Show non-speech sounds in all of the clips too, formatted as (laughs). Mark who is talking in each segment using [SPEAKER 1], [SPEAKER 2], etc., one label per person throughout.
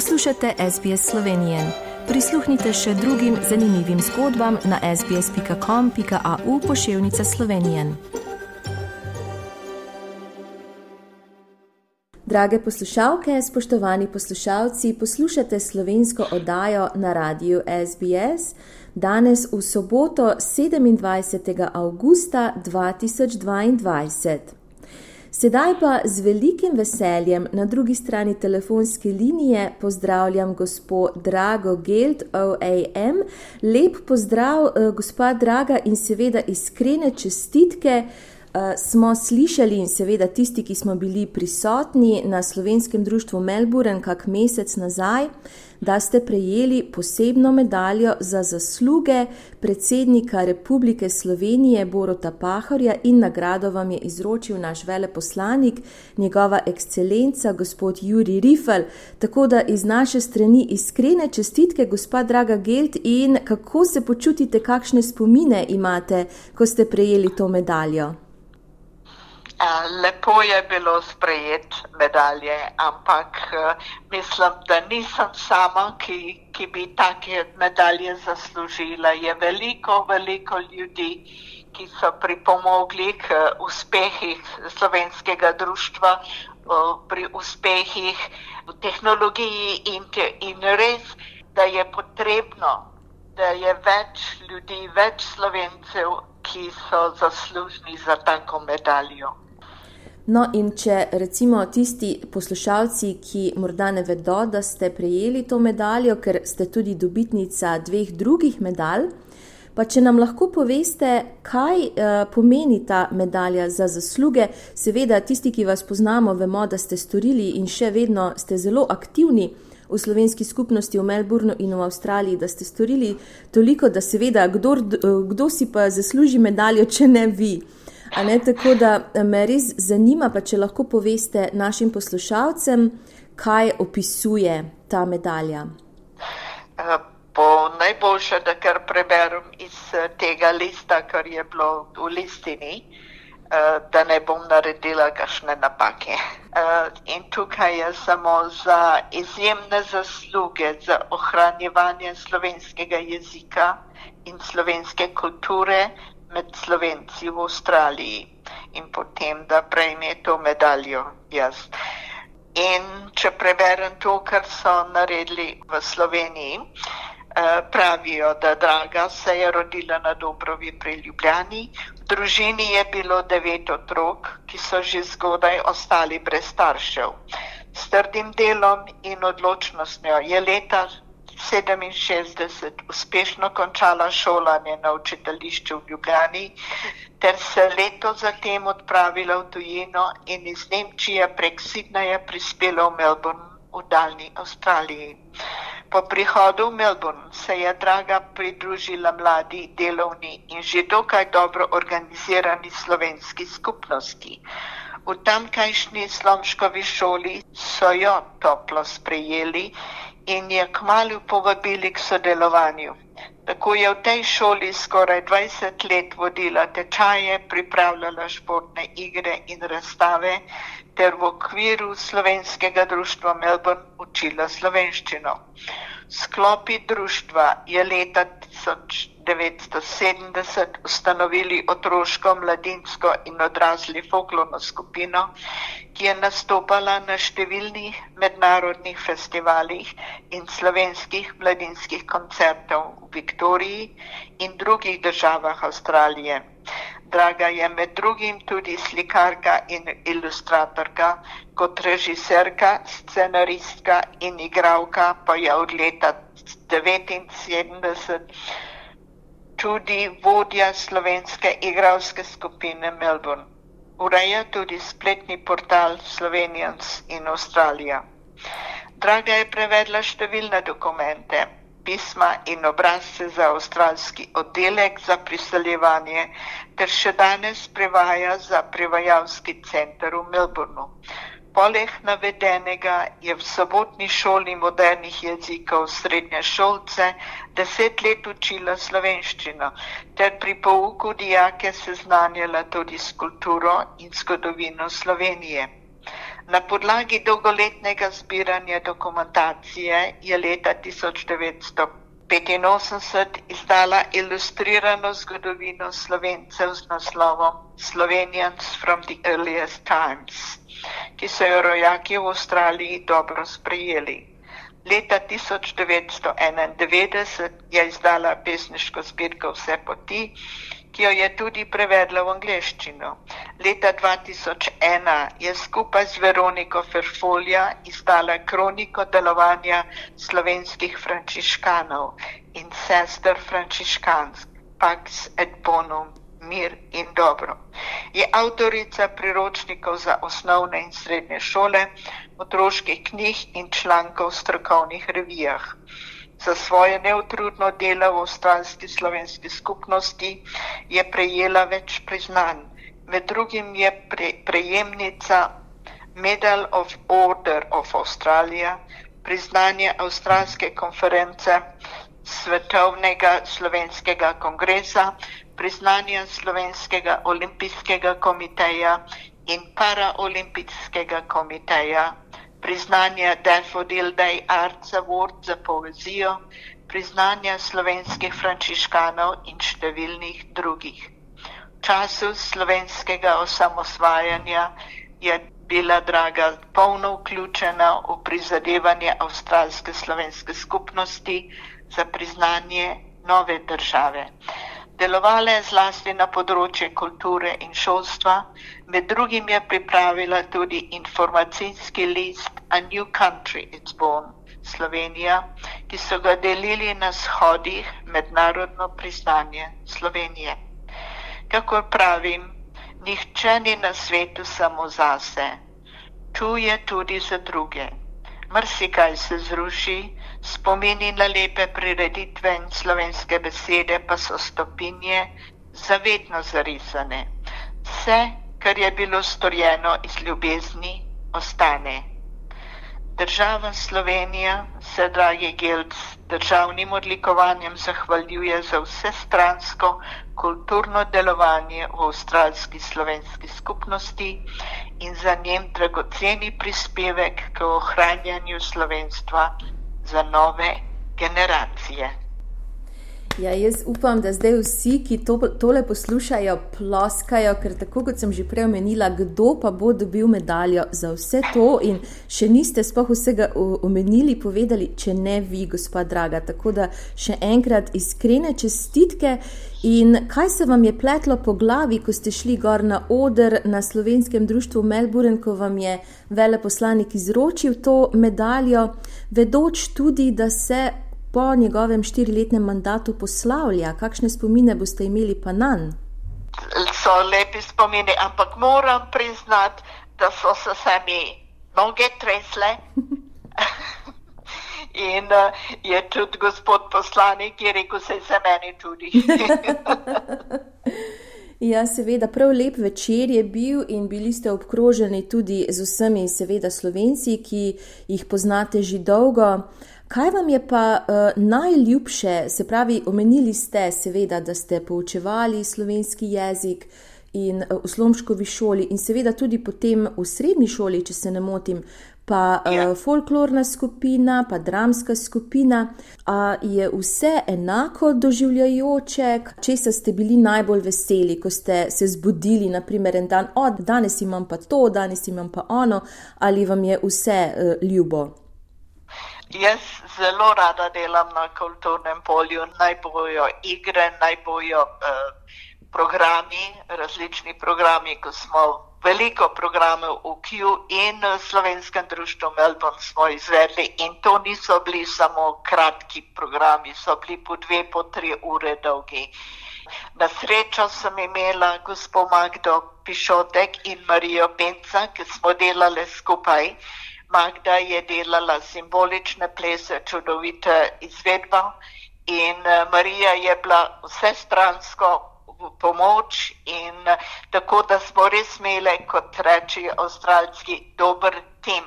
[SPEAKER 1] Poslušate SBS Slovenije. Prisluhnite še drugim zanimivim zgodbam na sbsp.com.au pošiljka Slovenije. Drage poslušalke, spoštovani poslušalci, poslušate slovensko oddajo na radiju SBS danes v soboto 27. augusta 2022. Sedaj pa z velikim veseljem na drugi strani telefonske linije pozdravljam gospod Drago Geld OAM. Lep pozdrav, eh, gospa Draga in seveda iskrene čestitke. Uh, smo slišali in seveda tisti, ki smo bili prisotni na slovenskem društvu Melbourne kak mesec nazaj, da ste prejeli posebno medaljo za zasluge predsednika Republike Slovenije Borota Pahorja in nagrado vam je izročil naš veleposlanik, njegova ekscelenca, gospod Juri Rifel. Tako da iz naše strani iskrene čestitke, gospa Draga Geld, in kako se počutite, kakšne spomine imate, ko ste prejeli to medaljo.
[SPEAKER 2] Lepo je bilo sprejet medalje, ampak mislim, da nisem sama, ki, ki bi take medalje zaslužila. Je veliko, veliko ljudi, ki so pripomogli k uspehih slovenskega društva, pri uspehih v tehnologiji in, in res, da je potrebno, da je več ljudi, več slovencev, ki so zaslužni za tako medaljo.
[SPEAKER 1] No, in če recimo tisti poslušalci, ki morda ne vedo, da ste prejeli to medaljo, ker ste tudi dobitnica dveh drugih medalj, pa če nam lahko poveste, kaj uh, pomeni ta medalja za zasluge. Seveda, tisti, ki vas poznamo, vemo, da ste storili in še vedno ste zelo aktivni v slovenski skupnosti v Melbournu in v Avstraliji, da ste storili toliko, da seveda, kdo, kdo si pa zasluži medaljo, če ne vi. Ne, tako da eh, me res zanima, pa če lahko poveste našim poslušalcem, kaj opisuje ta medalja.
[SPEAKER 2] Eh, po najboljše, da kar preberem iz eh, tega lista, kar je bilo v listini, da ne bom naredila kakšne napake. In tukaj je samo za izjemne zasluge za ohranjevanje slovenskega jezika in slovenske kulture med Slovenci v Avstraliji in potem, da prejme to medaljo jaz. In če preberem to, kar so naredili v Sloveniji, eh, pravijo, da draga se je rodila na Dobrovi pri Ljubljani. V družini je bilo devet otrok, ki so že zgodaj ostali brez staršev. S trdim delom in odločnostjo je leta 67 uspešno končala šolanje na učiteljišču v Ljubljani, ter se leto zatem odpravila v tujino in iz Nemčije prek Sidneja prispela v Melbourne v daljni Avstraliji. Po prihodu v Melbourne se je draga pridružila mladi, delovni in že dokaj dobro organizirani slovenski skupnosti. V tamkajšnji slomškovi šoli so jo toplo sprejeli in je kmalo povabili k sodelovanju. Tako je v tej šoli skoraj 20 let vodila tečaje, pripravljala športne igre in razstave, ter v okviru slovenskega društva Melbourne učila slovenščino. Sklopi društva je leta 1970 ustanovili otroško, mladinsko in odrasli folklorno skupino, ki je nastopala na številnih mednarodnih festivalih in slovenskih mladinskih koncertov v Viktoriji in drugih državah Avstralije. Draga je med drugim tudi slikarka in ilustratorka, kot režiserka, scenaristka in igralka, pa je od leta 1979 tudi vodja slovenske igralske skupine Melbourne. Ureja tudi spletni portal Slovenians in Avstralija. Draga je prevedla številne dokumente pisma in obrazce za avstralski oddelek za priseljevanje, ter še danes prevaja za prevajalski center v Melbourneu. Poleg navedenega je v sobotni šoli modernih jezikov srednje šolce deset let učila slovenščino, ter pri pouku dijake seznanjala tudi s kulturo in zgodovino Slovenije. Na podlagi dolgoletnega zbiranja dokumentacije je leta 1985 izdala ilustrirano zgodovino slovencev z naslovom Slovenians from the Earliest Times, ki so jo rojaki v Avstraliji dobro sprejeli. Leta 1991 je izdala pesniško zbirko Vse poti, ki jo je tudi prevedla v angleščino. Leta 2001 je skupaj z Veroniko Ferfolja izdala kroniko delovanja slovenskih frančiškanov in sester frančiškansk, Pax et Bonum, mir in dobro. Je avtorica priročnikov za osnovne in srednje šole, otroških knjig in člankov v strokovnih revijah. Za svoje neutrudno delo v avstralski slovenski skupnosti je prejela več priznanj. Med drugim je pre, prejemnica Medal of Order of Australia, priznanje Avstralske konference Svetovnega slovenskega kongresa, priznanje Slovenskega olimpijskega komiteja in Paraolimpijskega komiteja priznanja Daffodil Day Arts Award za poezijo, priznanja slovenskih frančiškanov in številnih drugih. V času slovenskega osamosvajanja je bila draga polno vključena v prizadevanje avstralske slovenske skupnosti za priznanje nove države. Delovala je zlasti na področje kulture in šolstva, med drugim je pripravila tudi informacijski list A New Country It's Born Slovenija, ki so ga delili na shodih mednarodno priznanje Slovenije. Kako pravim, nihče ni na svetu samo zase, tu je tudi za druge. Mrsikaj se zruši, Spomini na lepe prireditve in slovenske besede pa so stopinje zavedno zarisane. Vse, kar je bilo storjeno iz ljubezni, ostane. Država Slovenija se, dragi Gelc, državnim odlikovanjem zahvaljuje za vse stransko kulturno delovanje v avstralski slovenski skupnosti in za njen dragoceni prispevek k ohranjanju slovenstva za nove generacije.
[SPEAKER 1] Ja, jaz upam, da zdaj vsi, ki to, tole poslušajo, ploskajo, ker tako kot sem že prej omenila, kdo pa bo dobil medaljo za vse to. In še niste spoh vsega omenili, povedali, če ne vi, gospod Draga. Tako da še enkrat iskrene čestitke. In kaj se vam je pletlo po glavi, ko ste šli gor na oder na slovenskem društvu Melbourne, ko vam je veleposlanik izročil to medaljo, vedoč tudi, da se po njegovem štiriletnem mandatu poslavlja, kakšne spomine boste imeli pa na njega?
[SPEAKER 2] So lepi spomini, ampak moram priznati, da so se sami noge tresle. (laughs) In uh, je tudi gospod poslanik, ki je rekel, se za meni tudi. (laughs)
[SPEAKER 1] ja, seveda, prav lep večer je bil in bili ste obkroženi tudi z vsemi, seveda, slovenci, ki jih poznate že dolgo. Kaj vam je pa uh, najljubše, se pravi, omenili ste, seveda, da ste poučevali slovenski jezik in uh, v slomškovi šoli, in seveda tudi potem v srednji šoli, če se ne motim, pa uh, ja. folklorna skupina, pa dramska skupina. A je vse enako doživljajoče, če ste bili najbolj veseli, ko ste se zbudili, naprimer, en dan, od danes imam pa to, danes imam pa ono, ali vam je vse uh, ljubo?
[SPEAKER 2] Jaz zelo rada delam na kulturnem polju, naj bojo igre, naj bojo uh, programi, različni programi, ko smo veliko programov v Q in v slovenskem društvu Melbourne smo izvedli in to niso bili samo kratki programi, so bili po dve, po tri ure dolgi. Na srečo sem imela gospod Magdo Pišotek in Marijo Penca, ki smo delali skupaj. Magda je delala simbolične plese, čudovite izvedbe in eh, Marija je bila vse stransko v pomoč in eh, tako, da smo res imeli, kot reči avstralski, dober tim.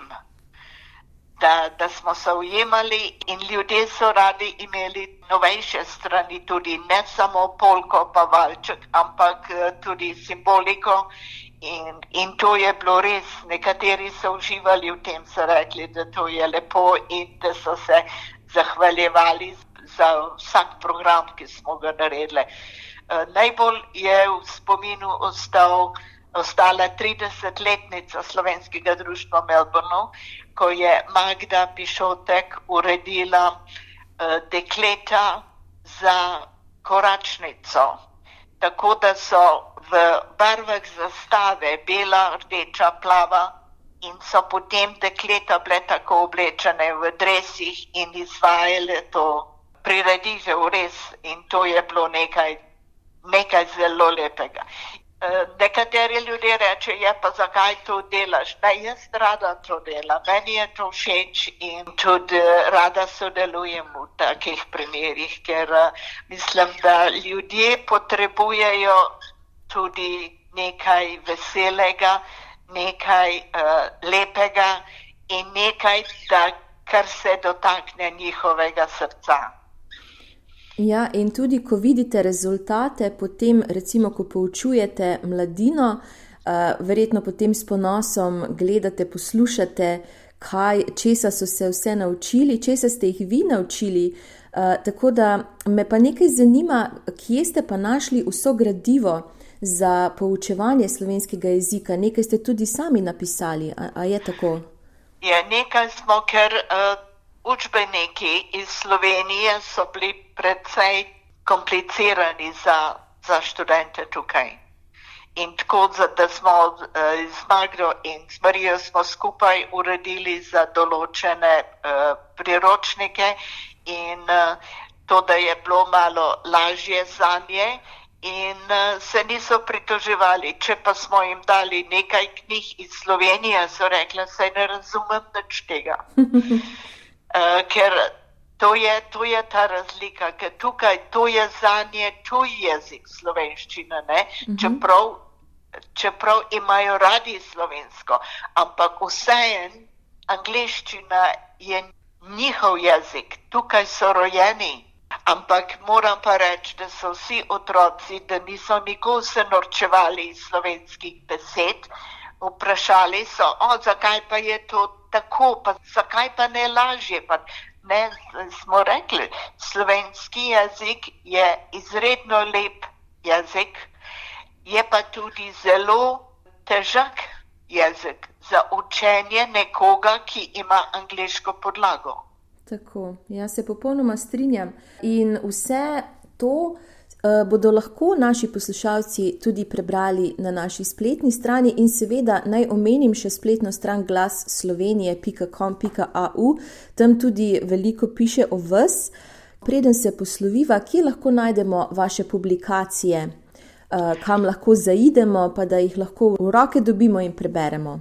[SPEAKER 2] Da, da smo se ujemali in ljudje so radi imeli novejše strani, tudi ne samo polko pa valček, ampak eh, tudi simboliko In, in to je bilo res, nekateri so uživali v tem, so rekli, da to je lepo in da so se zahvaljevali za vsak program, ki smo ga naredili. Uh, najbolj je v spominu ostal, ostala 30-letnica slovenskega društva v Melbourneu, ko je Magda Pišotek uredila uh, dekleta za koračnico. Tako da so v barvah zastave, bela, rdeča, plava, in so potem dekleta bile tako oblečene v dresih in izvajale to prireditev, res. In to je bilo nekaj, nekaj zelo lepega. Eh, nekateri ljudje reče, je pa zakaj to delaš? Da, jaz rada to delam, meni je to všeč in tudi eh, rada sodelujem v takih primerih, ker uh, mislim, da ljudje potrebujejo tudi nekaj veselega, nekaj uh, lepega in nekaj, da, kar se dotakne njihovega srca.
[SPEAKER 1] Ja, in tudi, ko vidite rezultate, potem, recimo, ko poučujete mladino, uh, verjetno potem s ponosom gledate, poslušate, kaj, česa so se vse naučili, česa ste jih vi naučili. Uh, tako da me pa nekaj zanima, kje ste pa našli vso gradivo za poučevanje slovenskega jezika. Nekaj ste tudi sami napisali, a, a je tako?
[SPEAKER 2] Je, nekaj smo, ker. Uh... Učbeniki iz Slovenije so bili precej komplicirani za, za študente tukaj. In tako, da smo uh, z Magdo in z Marijo skupaj uredili za določene uh, priročnike in uh, to, da je bilo malo lažje za nje in uh, se niso pritoževali. Če pa smo jim dali nekaj knjig iz Slovenije, so rekli, da ne razumem nič tega. (laughs) Uh, ker to je, to je ta razlika, ker tukaj to je za nje tuj jezik slovenščina, mm -hmm. čeprav, čeprav imajo radi slovensko, ampak vseeno angliščina je njihov jezik, tukaj so rojeni. Ampak moram pa reči, da so vsi otroci, da niso nikoli se norčevali iz slovenskih besed, vprašali so, o, zakaj pa je to tako, pa zakaj pa ne lažje? Pa ne, smo rekli, slovenski jezik je izredno lep jezik, je pa tudi zelo težak jezik za učenje nekoga, ki ima angliško podlago.
[SPEAKER 1] Tako, jaz se popolnoma strinjam. In vse to. Eh, bodo lahko naši poslušalci tudi prebrali na naši spletni strani in seveda naj omenim še spletno stran glasslovenije.com.au, tam tudi veliko piše o vas. Preden se posloviva, kje lahko najdemo vaše publikacije, eh, kam lahko zaidemo, pa da jih lahko v roke dobimo in preberemo.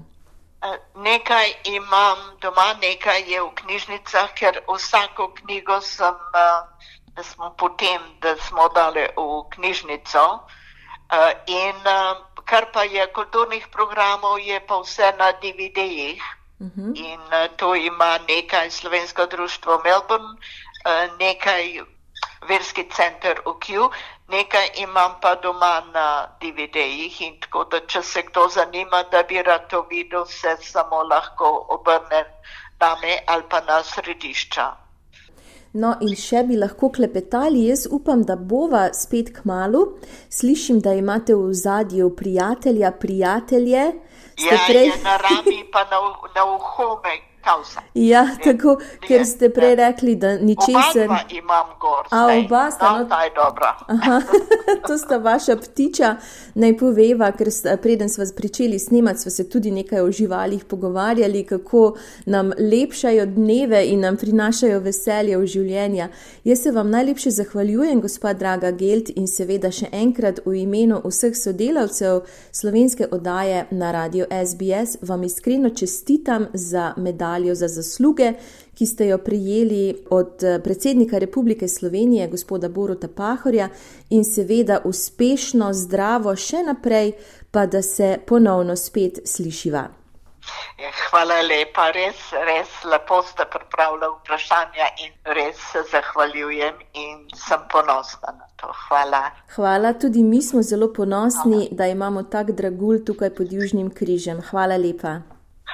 [SPEAKER 2] Eh, nekaj imam doma, nekaj je v knjižnicah, ker vsako knjigo sem uh, smo potem, da smo dali v knjižnico. Uh, in uh, kar pa je kulturnih programov, je pa vse na DVD-jih. Uh mhm. -huh. In uh, to ima nekaj slovensko društvo Melbourne, nekaj verski center v Q, nekaj imam pa doma na DVD-jih. In tako da, če se kdo zanima, da bi rad to videl, se samo lahko obrne name ali pa na središča.
[SPEAKER 1] No, in še bi lahko klepetali, jaz upam, da bova spet k malu. Slišim, da imate v zadju prijatelja, prijatelje.
[SPEAKER 2] Ja, prej... na rami pa na, na uhome,
[SPEAKER 1] Ja, tako, ker ste prej rekli, da ničesar.
[SPEAKER 2] Oba imam gor.
[SPEAKER 1] A oba sta.
[SPEAKER 2] No, ta je dobra. (laughs)
[SPEAKER 1] to sta vaša ptiča. Naj poveva, ker preden smo pričeli snemati, smo se tudi nekaj o živalih pogovarjali, kako nam lepšajo dneve in nam prinašajo veselje v življenja. Jaz se vam najlepše zahvaljujem, gospod Draga Gelt, in seveda še enkrat v imenu vseh sodelavcev slovenske oddaje na radio SBS vam iskreno čestitam za medaljo medaljo za zasluge, ki ste jo prijeli od eh, predsednika Republike Slovenije, gospoda Boruta Pahorja, in seveda uspešno, zdravo še naprej, pa da se ponovno spet slišiva.
[SPEAKER 2] Hvala lepa, res, res lepo ste pripravili vprašanja in res se zahvaljujem in sem ponosna na to. Hvala.
[SPEAKER 1] Hvala, tudi mi smo zelo ponosni, Hvala. da imamo tak dragulj tukaj pod Južnim križem. Hvala lepa.